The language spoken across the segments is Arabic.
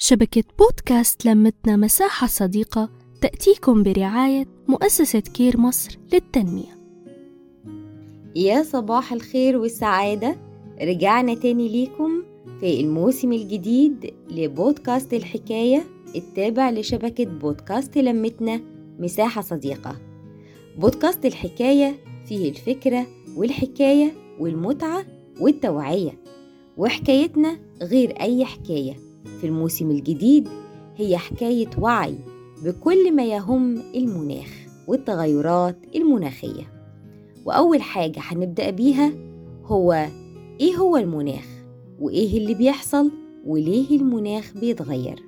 شبكة بودكاست لمتنا مساحة صديقة تأتيكم برعاية مؤسسة كير مصر للتنمية. يا صباح الخير والسعادة. رجعنا تاني ليكم في الموسم الجديد لبودكاست الحكاية التابع لشبكة بودكاست لمتنا مساحة صديقة. بودكاست الحكاية فيه الفكرة والحكاية والمتعة والتوعية وحكايتنا غير أي حكاية. في الموسم الجديد هي حكاية وعي بكل ما يهم المناخ والتغيرات المناخية. وأول حاجة هنبدأ بيها هو إيه هو المناخ؟ وإيه اللي بيحصل؟ وليه المناخ بيتغير؟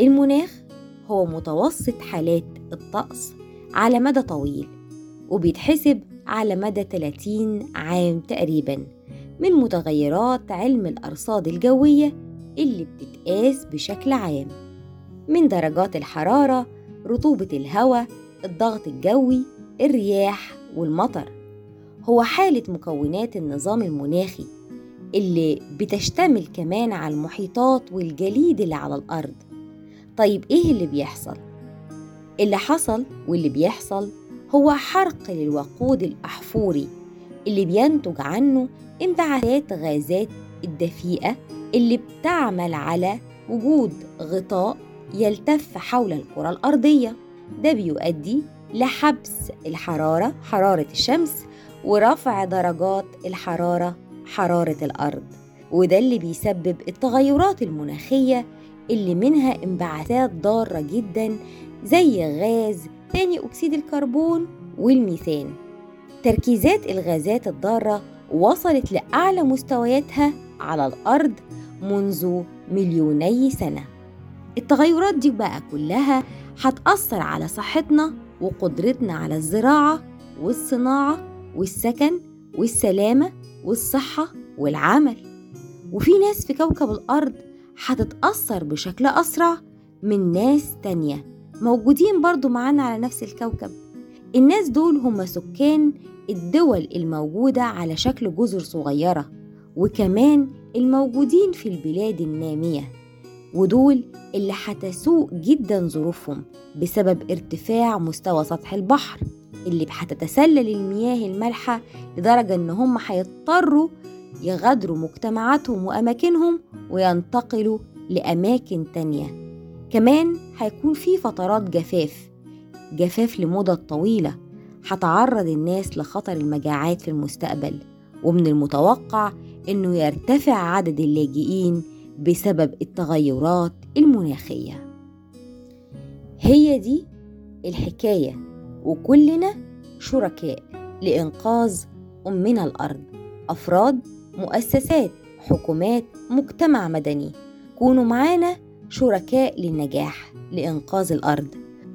المناخ هو متوسط حالات الطقس على مدى طويل وبيتحسب على مدى 30 عام تقريبا من متغيرات علم الأرصاد الجوية اللي بتتقاس بشكل عام. من درجات الحرارة رطوبة الهواء الضغط الجوي الرياح والمطر. هو حالة مكونات النظام المناخي اللي بتشتمل كمان على المحيطات والجليد اللي على الأرض. طيب إيه اللي بيحصل؟ اللي حصل واللي بيحصل هو حرق للوقود الأحفوري اللي بينتج عنه انبعاثات غازات الدفيئة اللي بتعمل على وجود غطاء يلتف حول الكرة الأرضية. ده بيؤدي لحبس الحرارة حرارة الشمس ورفع درجات الحرارة حرارة الأرض. وده اللي بيسبب التغيرات المناخية اللي منها انبعاثات ضارة جدا زي غاز ثاني أكسيد الكربون والميثان. تركيزات الغازات الضارة وصلت لأعلى مستوياتها على الأرض منذ مليوني سنة. التغيرات دي بقى كلها هتأثر على صحتنا وقدرتنا على الزراعة والصناعة والسكن والسلامة والصحة والعمل. وفي ناس في كوكب الأرض هتتأثر بشكل أسرع من ناس تانية. موجودين برضو معانا على نفس الكوكب. الناس دول هم سكان الدول الموجودة على شكل جزر صغيرة. وكمان الموجودين في البلاد النامية ودول اللي هتسوء جدا ظروفهم بسبب ارتفاع مستوى سطح البحر اللي هتتسلل المياه المالحة لدرجة إن هم هيضطروا يغادروا مجتمعاتهم وأماكنهم وينتقلوا لأماكن تانية. كمان هيكون في فترات جفاف جفاف لمدة طويلة هتعرض الناس لخطر المجاعات في المستقبل ومن المتوقع إنه يرتفع عدد اللاجئين بسبب التغيرات المناخية. هي دي الحكاية وكلنا شركاء لإنقاذ أمنا الأرض أفراد مؤسسات حكومات مجتمع مدني. كونوا معانا شركاء للنجاح لإنقاذ الأرض.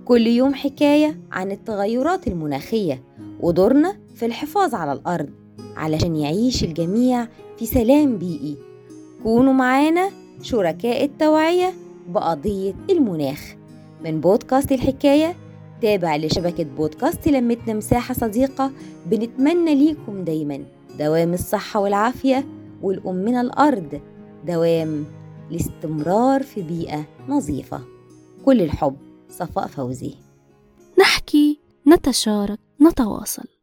كل يوم حكاية عن التغيرات المناخية ودورنا في الحفاظ على الأرض. علشان يعيش الجميع في سلام بيئي. كونوا معانا شركاء التوعية بقضية المناخ. من بودكاست الحكاية تابع لشبكة بودكاست لمتنا مساحة صديقة بنتمنى ليكم دايما دوام الصحة والعافية والأمنا الأرض دوام الاستمرار في بيئة نظيفة. كل الحب صفاء فوزي. نحكي نتشارك نتواصل.